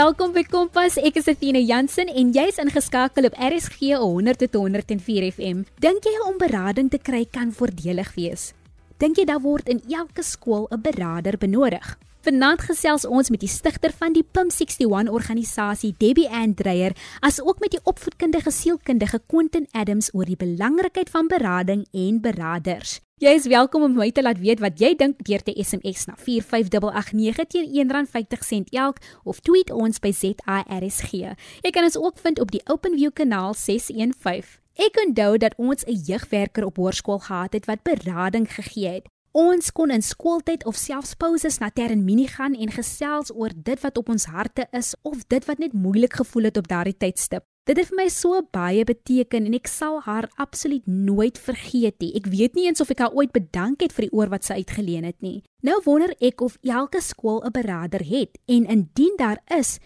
Welkom by Kompas. Ek is Athena Jansen en jy's ingeskakel op RSG 100 tot 104 FM. Dink jy om berading te kry kan voordelig wees? Dink jy daar word in elke skool 'n beraader benodig? Vanaand gesels ons met die stigter van die PIM 61 organisasie, Debbie Andreyer, asook met die opvoedkundige sielkundige Quentin Adams oor die belangrikheid van berading en beraders. Jy is welkom om my te laat weet wat jy dink deur te SMS na 45889 teen R1.50 elk of tweet ons by ZARSG. Jy kan ons ook vind op die OpenView kanaal 615. Ek onthou dat ons 'n jeugwerker op hoërskool gehad het wat berading gegee het. Ons kon in skooltyd of selfs pauses na Terminie gaan en gesels oor dit wat op ons harte is of dit wat net moeilik gevoel het op daardie tydstip. Dit het vir my so baie beteken en ek sal haar absoluut nooit vergeet nie. Ek weet nie eens of ek haar ooit bedank het vir die oor wat sy uitgeleen het nie. Nou wonder ek of elke skool 'n beraader het en indien daar is,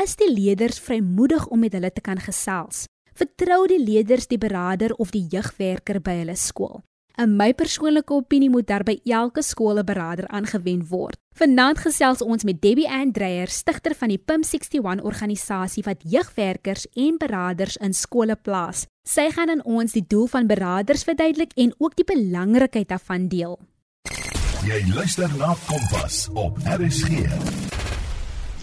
is die leerders vrymoedig om met hulle te kan gesels. Vertrou die leerders die beraader of die jeugwerker by hulle skool. In my persoonlike opinie moet daar by elke skool 'n beraader aangewend word. Vanaand gesels ons met Debbie Andreyer, stigter van die PIM 61 organisasie wat jeugwerkers en beraders in skole plaas. Sy gaan aan ons die doel van beraders verduidelik en ook die belangrikheid daarvan deel. Jy luister na Kompas op RSG.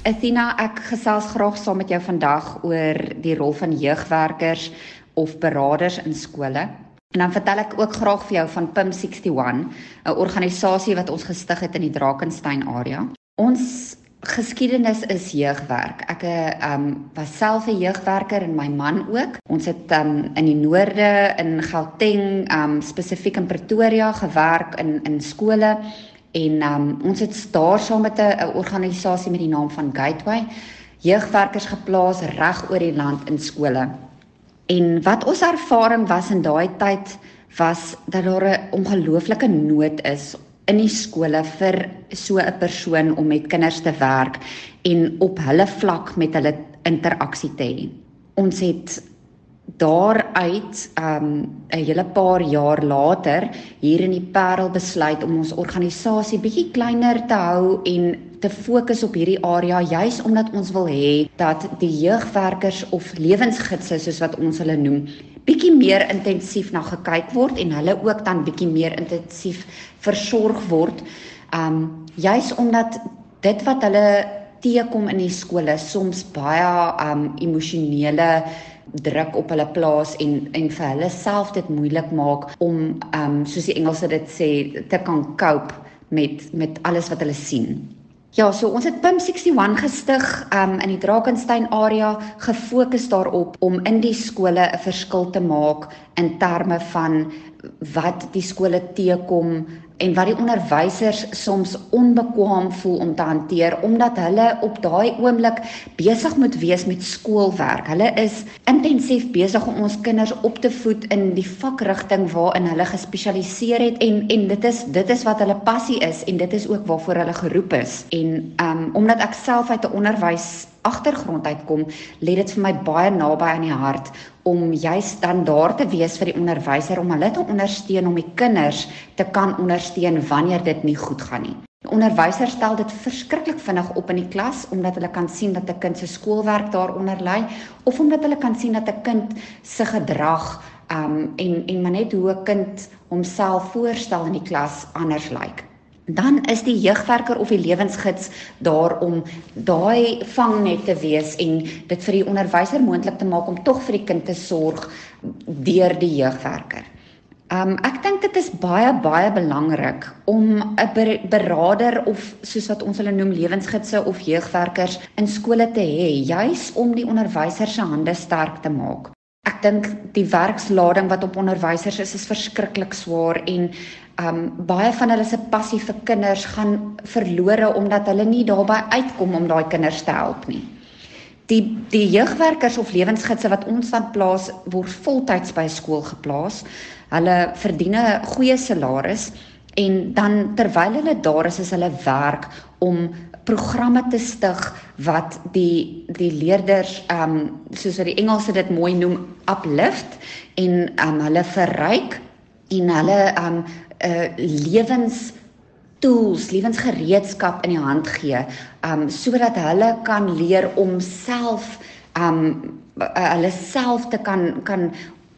Athena, ek gesels graag saam met jou vandag oor die rol van jeugwerkers of beraders in skole. En dan vertel ek ook graag vir jou van PIM 61, 'n organisasie wat ons gestig het in die Drakensberg area. Ons geskiedenis is jeugwerk. Ek um, was self 'n jeugwerker en my man ook. Ons het um, in die noorde in Gauteng, um, spesifiek in Pretoria gewerk in in skole en um, ons het daar saam met 'n organisasie met die naam van Gateway jeugwerkers geplaas reg oor die land in skole. En wat ons ervaring was in daai tyd was dat daar 'n ongelooflike nood is in die skole vir so 'n persoon om met kinders te werk en op hulle vlak met hulle interaksie te hê. Ons het daaruit um 'n hele paar jaar later hier in die Parel besluit om ons organisasie bietjie kleiner te hou en te fokus op hierdie area juis omdat ons wil hê dat die jeugwerkers of lewensgidse soos wat ons hulle noem bietjie meer intensief na gekyk word en hulle ook dan bietjie meer intensief versorg word um juis omdat dit wat hulle teekom in die skole soms baie um emosionele druk op hulle plaas en en vir hulle self dit moeilik maak om um, soos die Engelse dit sê te kan cope met met alles wat hulle sien. Ja, so ons het PIM 61 gestig um in die Drakensberg area gefokus daarop om in die skole 'n verskil te maak in terme van wat die skole teekom en wat die onderwysers soms onbekwaam voel om te hanteer omdat hulle op daai oomblik besig moet wees met skoolwerk. Hulle is intensief besig om ons kinders op te voed in die vakrigting waarin hulle gespesialiseer het en en dit is dit is wat hulle passie is en dit is ook waarvoor hulle geroep is. En um omdat ek self uit 'n onderwys agtergrond uitkom, lê dit vir my baie naby aan die hart om juist dan daar te wees vir die onderwyser om hulle te ondersteun om die kinders te kan ondersteun wanneer dit nie goed gaan nie. Die onderwyser stel dit verskriklik vinnig op in die klas omdat hulle kan sien dat 'n kind se skoolwerk daaronder lê of omdat hulle kan sien dat 'n kind se gedrag um en en maar net hoe 'n kind homself voorstel in die klas anders lyk. Like dan is die jeugwerker of die lewensgids daar om daai vangnet te wees en dit vir die onderwyser moontlik te maak om tog vir die kind te sorg deur die jeugwerker. Um ek dink dit is baie baie belangrik om 'n beraader of soos wat ons hulle noem lewensgidse of jeugwerkers in skole te hê juis om die onderwyser se hande sterk te maak. Ek dink die werkslading wat op onderwysers is is verskriklik swaar en um baie van hulle se passie vir kinders gaan verlore omdat hulle nie daarbey uitkom om daai kinders te help nie. Die die jeugwerkers of lewensgidse wat ons van plaas word voltyds by skool geplaas. Hulle verdien 'n goeie salaris en dan terwyl hulle daar is, is hulle werk om programme te stig wat die die leerders um soos wat die Engelse dit mooi noem uplift en um hulle verryk en hulle um 'n uh, lewens tools, lewensgereedskap in die hand gee, um sodat hulle kan leer om self um hulle self te kan kan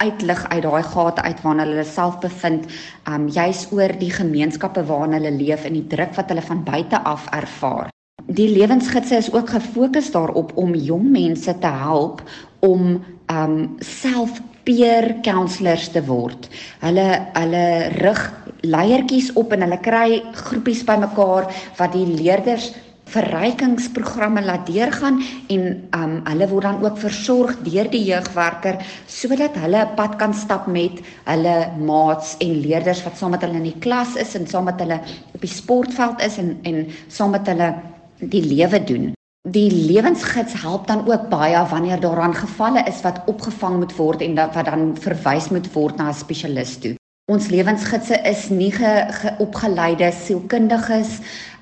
uitlig uit daai gate uit waarna hulle self bevind, um juis oor die gemeenskappe waarin hulle leef en die druk wat hulle van buite af ervaar. Die lewensgidse is ook gefokus daarop om jong mense te help om um self peer counselors te word. Hulle hulle rig leiertjies op en hulle kry groepies bymekaar wat die leerders verrykingsprogramme laat deurgaan en um hulle word dan ook versorg deur die jeugwerker sodat hulle 'n pad kan stap met hulle maats en leerders wat saam met hulle in die klas is en saam met hulle op die sportveld is en en saam met hulle die lewe doen. Die lewensgids help dan ook baie wanneer daaraan gevalle is wat opgevang moet word en dat wat dan verwys moet word na 'n spesialis toe. Ons lewensgidse is nie ge, ge opgeleide sielkundiges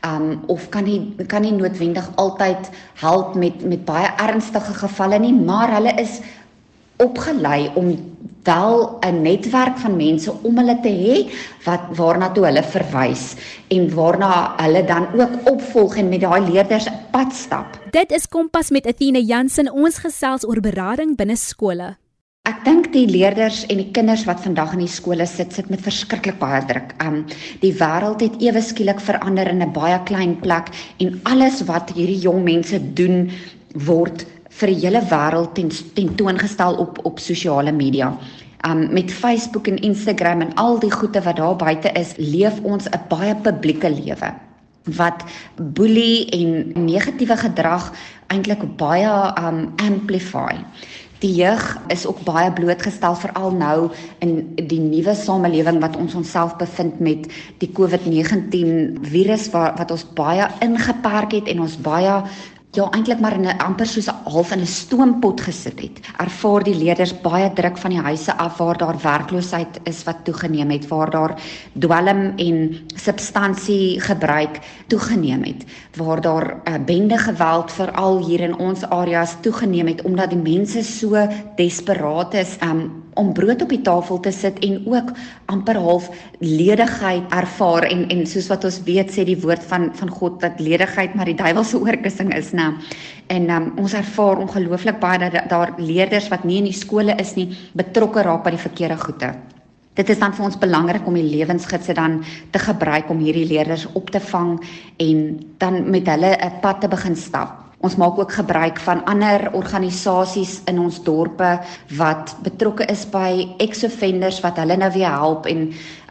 um of kan nie kan nie noodwendig altyd help met met baie ernstige gevalle nie, maar hulle is opgelei om wel 'n netwerk van mense om hulle te hê wat waarna toe hulle verwys en waarna hulle dan ook opvolg en met daai leerders 'n pad stap. Dit is Kompas met Athena Jansen ons gesels oor berading binne skole. Ek dink die leerders en die kinders wat vandag in die skole sit, sit met verskriklik baie druk. Um die wêreld het ewe skielik verander in 'n baie klein plek en alles wat hierdie jong mense doen word vir die hele wêreld ten tentoongestel op op sosiale media. Um met Facebook en Instagram en al die goede wat daar buite is, leef ons 'n baie publieke lewe wat boelie en negatiewe gedrag eintlik baie um amplify. Die jeug is ook baie blootgestel veral nou in die nuwe samelewing wat ons onsself bevind met die COVID-19 virus wat wat ons baie ingeperk het en ons baie ja eintlik maar in 'n amper soos 'n half in 'n stoompot gesit het. Ervaar die leerders baie druk van die huise af waar daar werkloosheid is wat toegeneem het, waar daar dwelm en substansie gebruik toegeneem het, waar daar uh, bende geweld veral hier in ons areas toegeneem het omdat die mense so desperaat is um, om brood op die tafel te sit en ook amper half ledigheid ervaar en en soos wat ons weet sê die woord van van God dat ledigheid maar die duiwelse oorkussing is nê. En um, ons ervaar ongelooflik baie dat daar leerders wat nie in die skole is nie betrokke raak by die verkeerde goede. Dit is dan vir ons belangrik om die lewensgidse dan te gebruik om hierdie leerders op te vang en dan met hulle 'n pad te begin stap. Ons maak ook gebruik van ander organisasies in ons dorpe wat betrokke is by ex-offenders wat hulle nou weer help en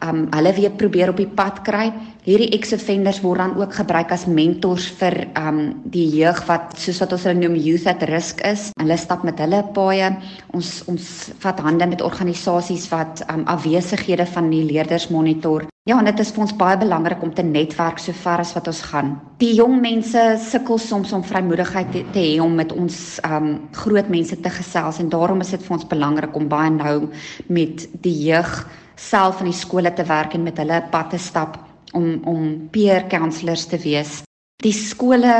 um hulle weer probeer op die pad kry. Hierdie ex-offenders word dan ook gebruik as mentors vir um die jeug wat soos wat ons hulle noem youth at risk is. Hulle stap met hulle paaie. Ons ons vat hande met organisasies wat um afwesighede van die leerders monitor Ja, en dit is vir ons baie belangrik om te netwerk so ver as wat ons gaan. Die jong mense sukkel soms om vrymoedigheid te, te hê om met ons um groot mense te gesels en daarom is dit vir ons belangrik om baie nou met die jeug self in die skole te werk en met hulle pad te stap om om peer counselors te wees. Die skole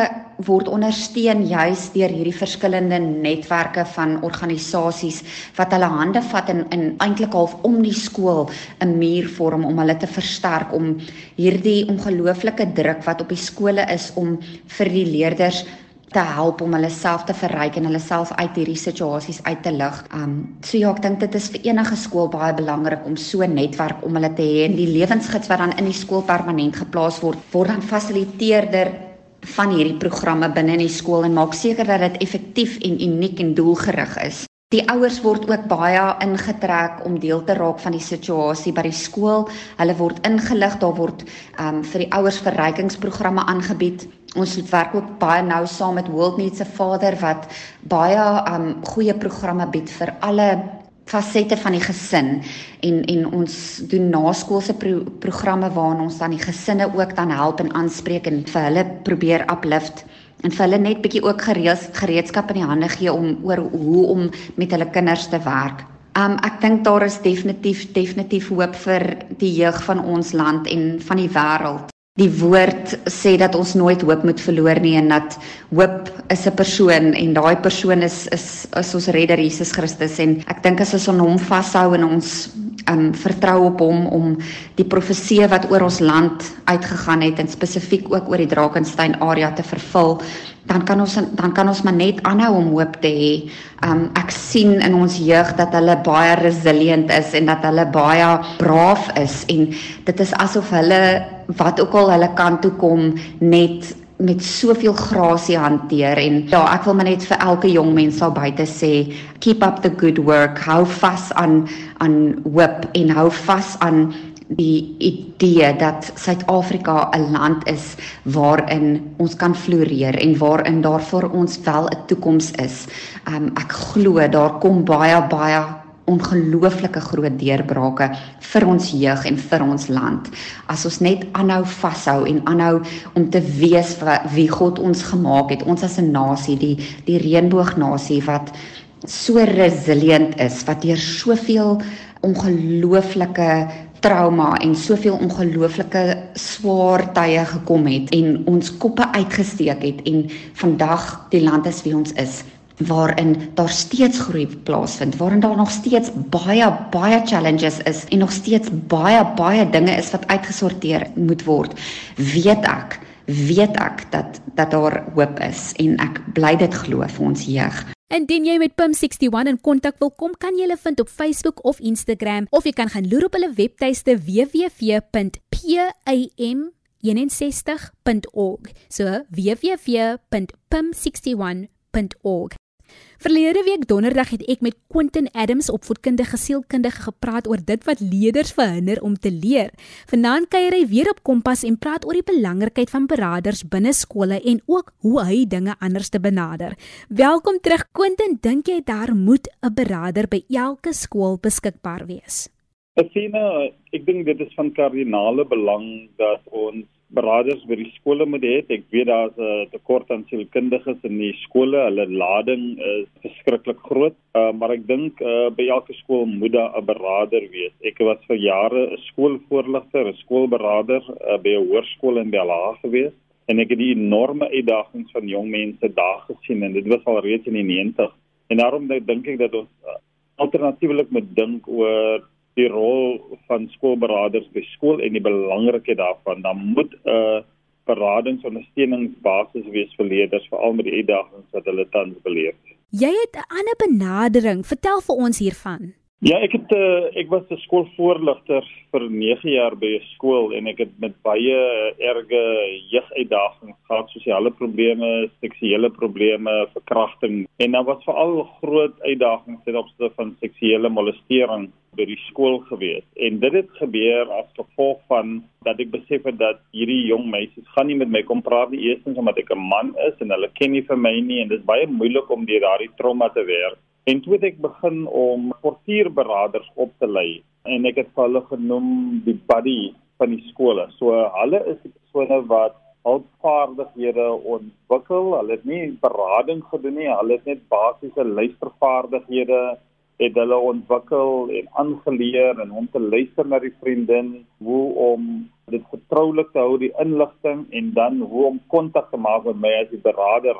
word ondersteun juis deur hierdie verskillende netwerke van organisasies wat hulle hande vat en in eintlik half om die skool 'n muur vorm om hulle te versterk om hierdie ongelooflike druk wat op die skole is om vir die leerders te help om hulle self te verryk en hulle self uit hierdie situasies uit te lig. Um so ja, ek dink dit is vir enige skool baie belangrik om so 'n netwerk om hulle te hê en die lewensgids wat dan in die skool permanent geplaas word, word dan fasiliteerder van hierdie programme binne in die skool en maak seker dat dit effektief en uniek en doelgerig is. Die ouers word ook baie ingetrek om deel te raak van die situasie by die skool. Hulle word ingelig, daar word um vir die ouers verrykingsprogramme aangebied. Ons werk ook baie nou saam met World Needs a Father wat baie um goeie programme bied vir alle fasette van die gesin en en ons doen naskoolse pro programme waarin ons dan die gesinne ook dan help en aanspreek en vir hulle probeer uplift en vir hulle net bietjie ook gereeds gereedskap in die hande gee om oor hoe om met hulle kinders te werk. Um ek dink daar is definitief definitief hoop vir die jeug van ons land en van die wêreld. Die woord sê dat ons nooit hoop moet verloor nie en dat hoop is 'n persoon en daai persoon is is is ons redder Jesus Christus en ek dink as ons aan hom vashou en ons um vertrou op hom om die profeseë wat oor ons land uitgegaan het en spesifiek ook oor die Drakensberg area te vervul dan kan ons dan kan ons maar net aanhou om hoop te hê. Um ek sien in ons jeug dat hulle baie resilient is en dat hulle baie braaf is en dit is asof hulle wat ook al hulle kant toe kom net met soveel grasie hanteer en ja ek wil maar net vir elke jong mens sal buite sê keep up the good work hou vas aan aan hoop en hou vas aan die idee dat Suid-Afrika 'n land is waarin ons kan floreer en waarin daar vir ons wel 'n toekoms is. Um ek glo daar kom baie baie ongelooflike groot deurbrake vir ons jeug en vir ons land. As ons net aanhou vashou en aanhou om te wees wie God ons gemaak het, ons as 'n nasie, die die reënboognasie wat so resilient is, wat deur soveel ongelooflike trauma en soveel ongelooflike swaar tye gekom het en ons koppe uitgesteek het en vandag die land is wie ons is waarin daar steeds groei plaasvind waarin daar nog steeds baie baie challenges is en nog steeds baie baie dinge is wat uitgesorteer moet word weet ek weet ek dat dat daar hoop is en ek bly dit glo vir ons jeug Indien jy met Pim61 in kontak wil kom, kan jy hulle vind op Facebook of Instagram of jy kan gaan loer op hulle webtuiste www.pim61.org. So www.pim61.org. Verlede week donderdag het ek met Quentin Adams opvoedkundige sielkundige gepraat oor dit wat leerders verhinder om te leer. Vanaand kuier hy weer op Kompas en praat oor die belangrikheid van beraders binne skole en ook hoe hy dinge anders te benader. Welkom terug Quentin, dink jy daar moet 'n berader by elke skool beskikbaar wees? Athena, ek dink dit is van kardinale belang dat ons beraders by die skole moet hê. Ek weet daar's 'n tekort aan sielkundiges in die skole. Hulle lading is verskriklik groot. Uh, maar ek dink uh, by elke skool moet daar 'n berader wees. Ek was vir jare 'n skoolvoorligter, 'n skoolberader uh, by 'n hoërskool in Bella gewees en ek het die enorme uitdagings van jong mense daar gesien en dit was al reeds in die 90. En daarom dink ek dat ons uh, alternatiefelik moet dink oor die rol van skoolberaders by skool en die belangrikheid daarvan dan moet 'n uh, beradingsondersteuningsbasis wees vir leerders veral met die uitdagings wat hulle tans beleef. Jy het 'n ander benadering, vertel vir ons hiervan. Ja, ek het uh, ek was 'n skoolvoorligter vir 9 jaar by 'n skool en ek het met baie erge jeuguitdagings gehad, sosiale probleme, seksuele probleme, verkrachting en daar was veral groot uitdagings ten opsigte van seksuele molestering by die skool gewees. En dit het gebeur as gevolg van dat ek besef het dat hierdie jong meisies gaan nie met my kom praat nie, eerstens omdat ek 'n man is en hulle ken nie vir my nie en dit is baie moeilik om deur daardie trauma te werk. En toe het ek begin om portierberaders op te lei en ek het hulle genoem die buddy van die skole. So hulle is die persone wat hulpvaardighede ontwikkel. Hulle het nie berading gedoen nie, hulle het net basiese luistervaardighede het hulle ontwikkel en aangeleer en om te luister na die vriendin, hoe om dit vertroulik te hou die inligting en dan hoe om kontak te maak met my as die berader.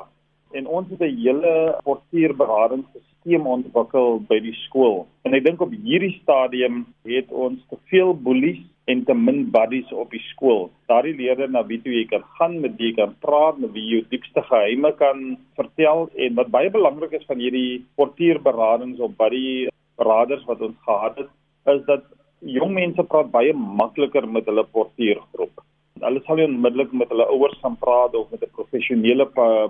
En ons het 'n hele portierberadingsstelsel stelsel ontwikkel by die skool. En ek dink op hierdie stadium het ons te veel bullies en te min buddies op die skool. Daardie leerders na wie jy kan gaan met wie jy kan praat, met wie jy jou diepste geheime kan vertel en wat baie belangrik is van hierdie portierberadings of buddy beraders wat ons gehad het, is dat jong mense praat baie makliker met hulle portiergroep hulle sal nie onmiddellik met hulle ouers gaan praat of met 'n professionele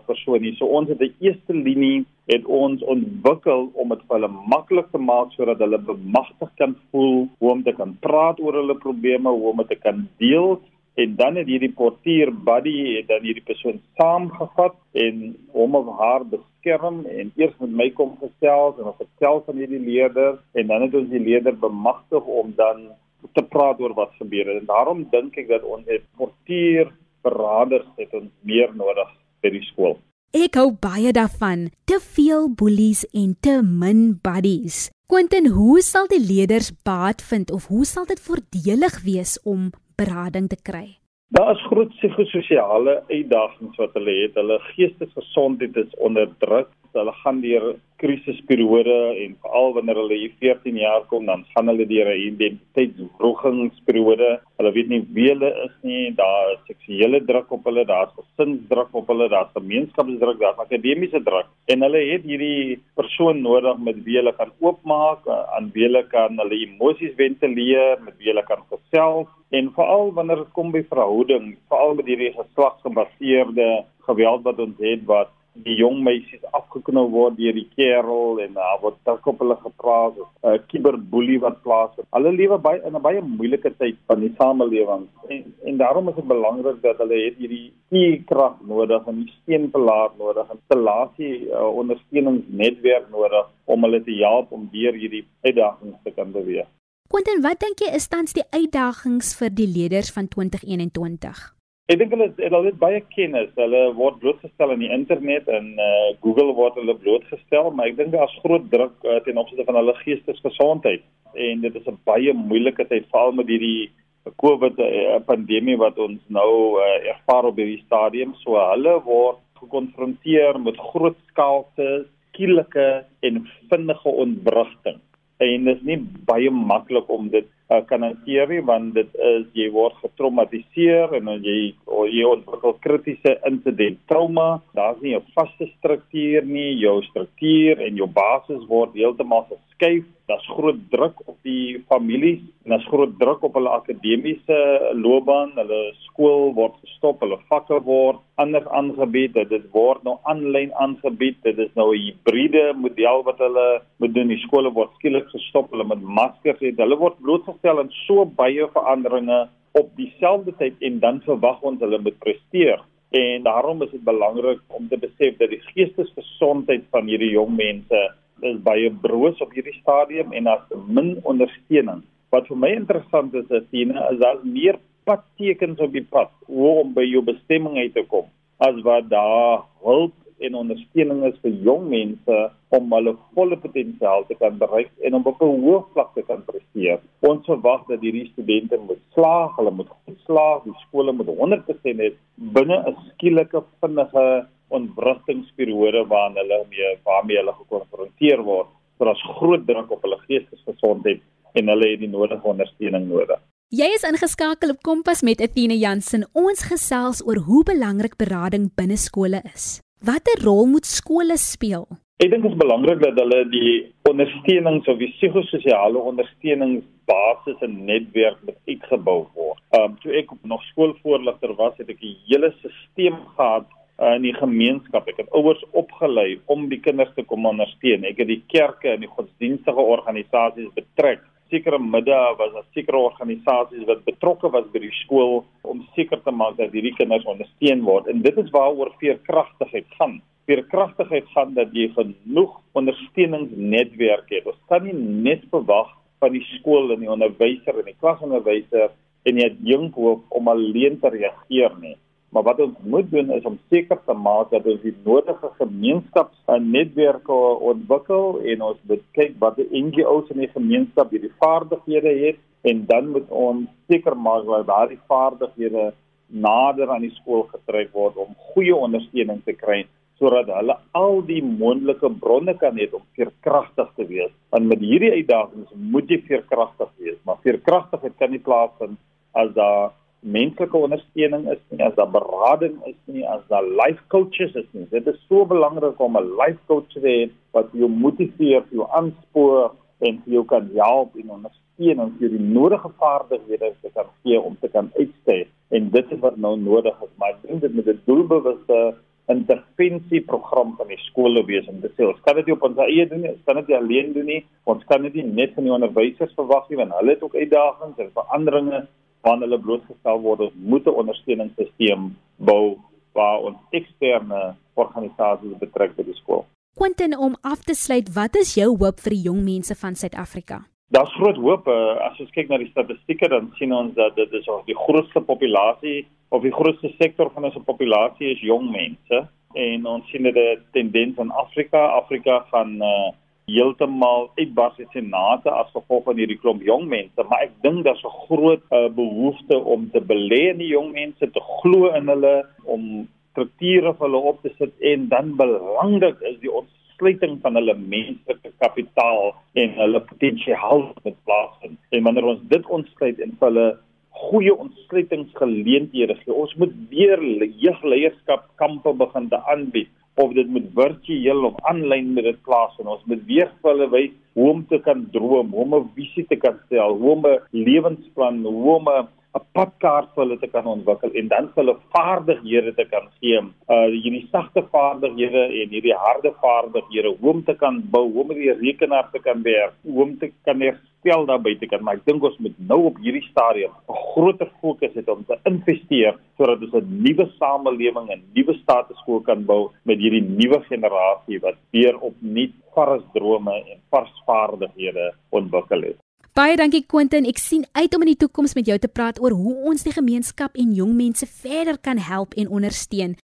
persoon nie. So ons het 'n eerste linie het ons ontwikkel om dit vir hulle maklik te maak sodat hulle bemagtig kan voel hoe om te kan praat oor hulle probleme, hoe om dit te kan deel en dan het hierdie portier buddy het dan hierdie persoon saamgevat en hom of haar beskerm en eers met my kom gesels en of vertel van hierdie leerder en dan het ons die leerder bemagtig om dan te praat oor wat gebeur het. En daarom dink ek dat ons het portier beraders het ons meer nodig by die skool. Ek hou baie daarvan. Te veel bullies en te min buddies. Quentin, hoe sal die leerders baat vind of hoe sal dit voordelig wees om berading te kry? Daar is groot psigososiale uitdagings wat hulle het. Hulle geestesgesondheid is onder druk hulle gaan deur krisisperiode en veral wanneer hulle hier 14 jaar kom dan gaan hulle deur 'n identiteitswrogingsperiode. Hulle weet nie wie hulle is nie. Daar is seksuele druk op hulle, daar's gesinsdruk op hulle, daar's gemeenskapsdruk, daar's akademiese druk. En hulle het hierdie persoon nodig met wie hulle kan oopmaak, aan wie hulle kan hulle emosies ventileer, met wie hulle kan gesels en veral wanneer dit kom by verhouding, veral met hierdie geslagsgebaseerde geweld wat ons het wat die jong meisies afgeknou word deur die kerel en daar uh, word dalk op hulle gepraat of 'n uh, kiberboelie wat plaasvind. Hulle lewe baie in 'n baie moeilike tyd van die samelewing en en daarom is dit belangrik dat hulle het hierdie krag nodig en die steunpilaar nodig en installasie uh, ondersteuningsnetwerk nodig om hulle te help om deur hierdie uitdagings te kan beweeg. Quentin, wat dink jy is tans die uitdagings vir die leerders van 2021? Ek dink hulle het al baie kennis. Hulle word blootgestel aan die internet en uh, Google word hulle blootgestel, maar ek dink daar's groot druk uh, ten opsigte van hulle geestesgesondheid. En dit is 'n baie moeilike tyd veral met hierdie COVID uh, pandemie wat ons nou uh, ervaar op hierdie stadium. So hulle word gekonfronteer met grootskaalse, skielike en vinnige ontwrigting. En dit is nie baie maklik om dit uh, kan hanteer nie want dit is jy word getraumatiseer en jy jy ontwikkel kritiese insident trauma. Daar's nie 'n vaste struktuur nie jou struktuur en jou basis word heeltemal geskuif. Daar's groot druk op die families en daar's groot druk op hulle akademiese loopbaan. Hulle skool word gestop hulle vakke word anders aangebied. Dit word nou aanlyn aangebied. Dit is nou 'n hibriede model wat hulle moet doen. Die skole word skielik gestop. Hulle met maskers het hulle word blootgestel aan so baie veranderinge op dieselfde tyd en dan verwag ons hulle moet presteer. En daarom is dit belangrik om te besef dat die geestesgesondheid van hierdie jong mense is baie broos op hierdie stadium en as min ondersteuning. Wat vir my interessant is is sien is daar meer padtekens op die pad om by jou bestemming uit te kom as wat daar hulp en ondersteuning is vir jong mense om hulle volle potensiaal te kan bereik en om op 'n hoë vlak te kan presteer. Ons verwag dat hierdie studente moet slaag, hulle moet goed slaag, die skole moet 100% hê binne 'n skielike vinnige ontwrigtingsperiode waarin hulle mee waarmee hulle gekonfronteer word. Daar's groot druk op hulle geestesgesondheid en hulle het die nodige ondersteuning nodig. Jy is ingeskakel op Kompas met Athena Jansen. Ons gesels oor hoe belangrik berading binne skole is. Watter rol moet skole speel? Ek dink dit is belangrik dat hulle die ondersteunings of die psigososiale ondersteuningsbasis en netwerk met uitgebou word. Ehm um, toe ek nog skoolvoorligter was, het ek 'n hele stelsel gehad uh, in die gemeenskap. Ek het ouers opgelei om die kinders te kom ondersteun. Ek het die kerke en die godsdienstige organisasies betrek. Sekere middag was daar sekere organisasies wat betrokke was by die skool om seker te maak dat hierdie kinders ondersteun word. En dit is waaroor veerkragtigheid gaan. Veerkragtigheid gaan dat jy genoeg ondersteuningsnetwerke het. Ons kan nie net verwag van die skool en die onderwyser en die klasonderwyser en die adjunkhoof om alleen te reageer nie. Maar wat ons moet doen is om seker te maak dat ons die nodige gemeenskaps en netwerke ontwikkel en ons moet kyk wat die NGO's in die gemeenskap hierdie vaardighede het en dan moet ons seker maak dat daardie vaardighede nader aan die skool getrek word om goeie ondersteuning te kry sodat hulle al die moontlike bronne kan hê om veerkragtig te wees. En met hierdie uitdagings moet jy veerkragtig wees, maar veerkragtigheid kan nie plaasvind as daar menslike ondersteuning is nie, as daar berading is nie, as daar life coaches is nie. Dit is so belangrik om 'n life coach te hê wat jou motiveer, jou aanspoor en jou kan help en ondersteun om jou die nodige vaardighede te kan gee om te kan uitstee. En dit is wat nou nodig is, maar ek dink dit met 'n doelbewuste intervensieprogram van die skole wees om te sê ons kan dit nie op ons eie doen nie, ons kan dit nie alleen doen nie. Ons kan dit nie net van die onderwysers verwag nie want hulle het ook uitdagings en veranderinge waarna hulle blootgestel word, ons moet 'n ondersteuningssisteem bou waar ons eksterne organisasies betrek by die skool. Quentin om af te sluit, wat is jou hoop vir die jong mense van Suid-Afrika? Daar's groot hoop uh, as ons kyk na die statistieke dan sien ons dat dit is die grootste populasie of die grootste sektor van ons populasie is jong mense en ons sien dit 'n tendens in Afrika. Afrika gaan uh, heeltemal uitbars in senate as gevolg van hierdie klomp jong mense, maar ek dink daar's 'n groot uh, behoefte om te belê in die jong mense, te glo in hulle, om strukture vir hulle op te sit en dan belangrik is die ontsluiting van hulle menslike kapitaal en hulle potensiaal met plaasvind. En wanneer ons dit ontsluit en hulle goeie ontsluitingsgeleenthede gee, ons moet weer jeugleierskap kampe begin te aanbied of dit moet virtueel of aanlyn met dit plaas en ons moet weer vir hulle wys hoe om te kan droom, hoe om 'n visie te kan stel, hoe om 'n lewensplan, hoe om 'n 'n padkaart vir hulle te kan ontwikkel en dan vir hulle vaardighede te kan gee. Uh hierdie sagte vaardighede en hierdie harde vaardighede, hoe om te kan bou, hoe om met die rekenaar te kan werk, hoe om te kan herstel daar buite kan. Maar ek dink ons moet nou op hierdie stadium 'n groter fokus hê om te investeer sodat ons 'n nuwe samelewing en nuwe status quo kan bou met hierdie nuwe generasie wat weer opnuut vars drome en vars vaardighede ontwikkel het. Baie dankie Quentin. Ek sien uit om in die toekoms met jou te praat oor hoe ons die gemeenskap en jong mense verder kan help en ondersteun.